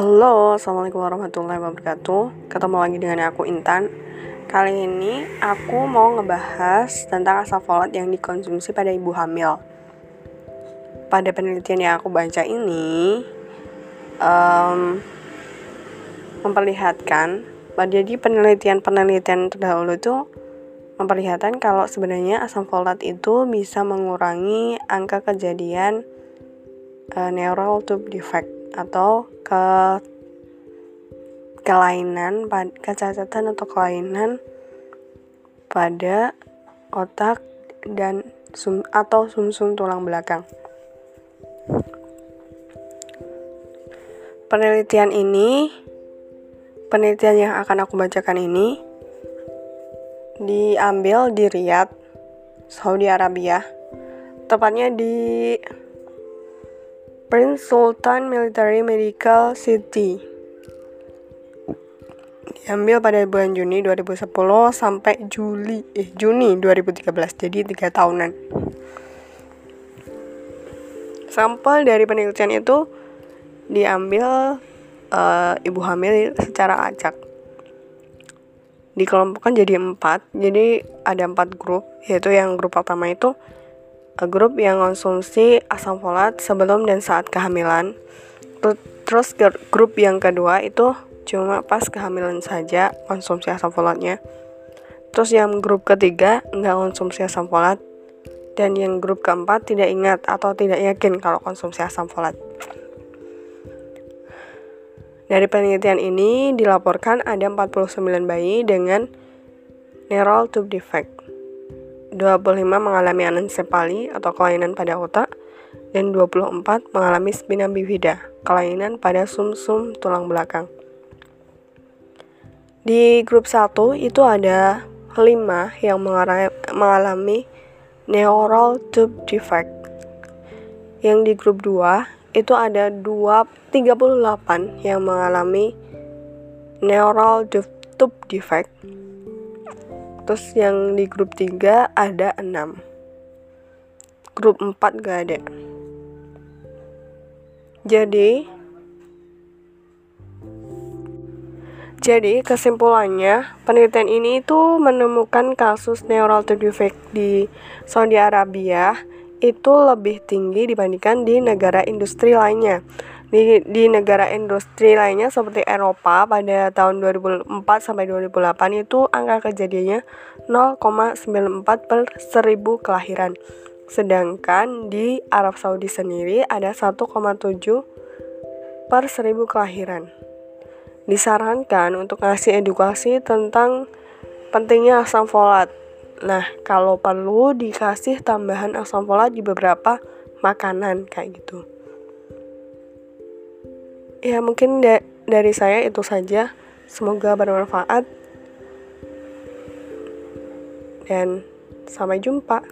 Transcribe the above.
Halo, Assalamualaikum warahmatullahi wabarakatuh. Ketemu lagi dengan aku Intan. Kali ini aku mau ngebahas tentang asam folat yang dikonsumsi pada ibu hamil. Pada penelitian yang aku baca ini um, Memperlihatkan Jadi penelitian-penelitian terdahulu itu memperlihatkan kalau sebenarnya asam folat itu bisa mengurangi angka kejadian uh, neural tube defect atau ke kelainan kecacatan atau kelainan pada otak dan sum atau sumsum -sum tulang belakang. Penelitian ini penelitian yang akan aku bacakan ini diambil di Riyadh, Saudi Arabia. Tepatnya di Prince Sultan Military Medical City. Diambil pada bulan Juni 2010 sampai Juli eh Juni 2013. Jadi tiga tahunan. Sampel dari penelitian itu diambil uh, ibu hamil secara acak. Dikelompokkan jadi empat, jadi ada empat grup, yaitu yang grup pertama itu grup yang konsumsi asam folat sebelum dan saat kehamilan. Terus grup yang kedua itu cuma pas kehamilan saja konsumsi asam folatnya. Terus yang grup ketiga nggak konsumsi asam folat. Dan yang grup keempat tidak ingat atau tidak yakin kalau konsumsi asam folat. Dari penelitian ini dilaporkan ada 49 bayi dengan neural tube defect 25 mengalami anencefali atau kelainan pada otak, dan 24 mengalami spina bifida, kelainan pada sumsum -sum tulang belakang. Di grup 1 itu ada 5 yang mengalami neural tube defect. Yang di grup 2 itu ada 2 38 yang mengalami neural tube defect Terus yang di grup 3 ada 6. Grup 4 gak ada. Jadi Jadi kesimpulannya penelitian ini itu menemukan kasus neural defect di Saudi Arabia itu lebih tinggi dibandingkan di negara industri lainnya. Di, di negara industri lainnya seperti Eropa pada tahun 2004 sampai 2008 itu angka kejadiannya 0,94 per 1000 kelahiran. Sedangkan di Arab Saudi sendiri ada 1,7 per 1000 kelahiran. Disarankan untuk ngasih edukasi tentang pentingnya asam folat. Nah, kalau perlu dikasih tambahan asam folat di beberapa makanan kayak gitu ya mungkin da dari saya itu saja. Semoga bermanfaat. Dan sampai jumpa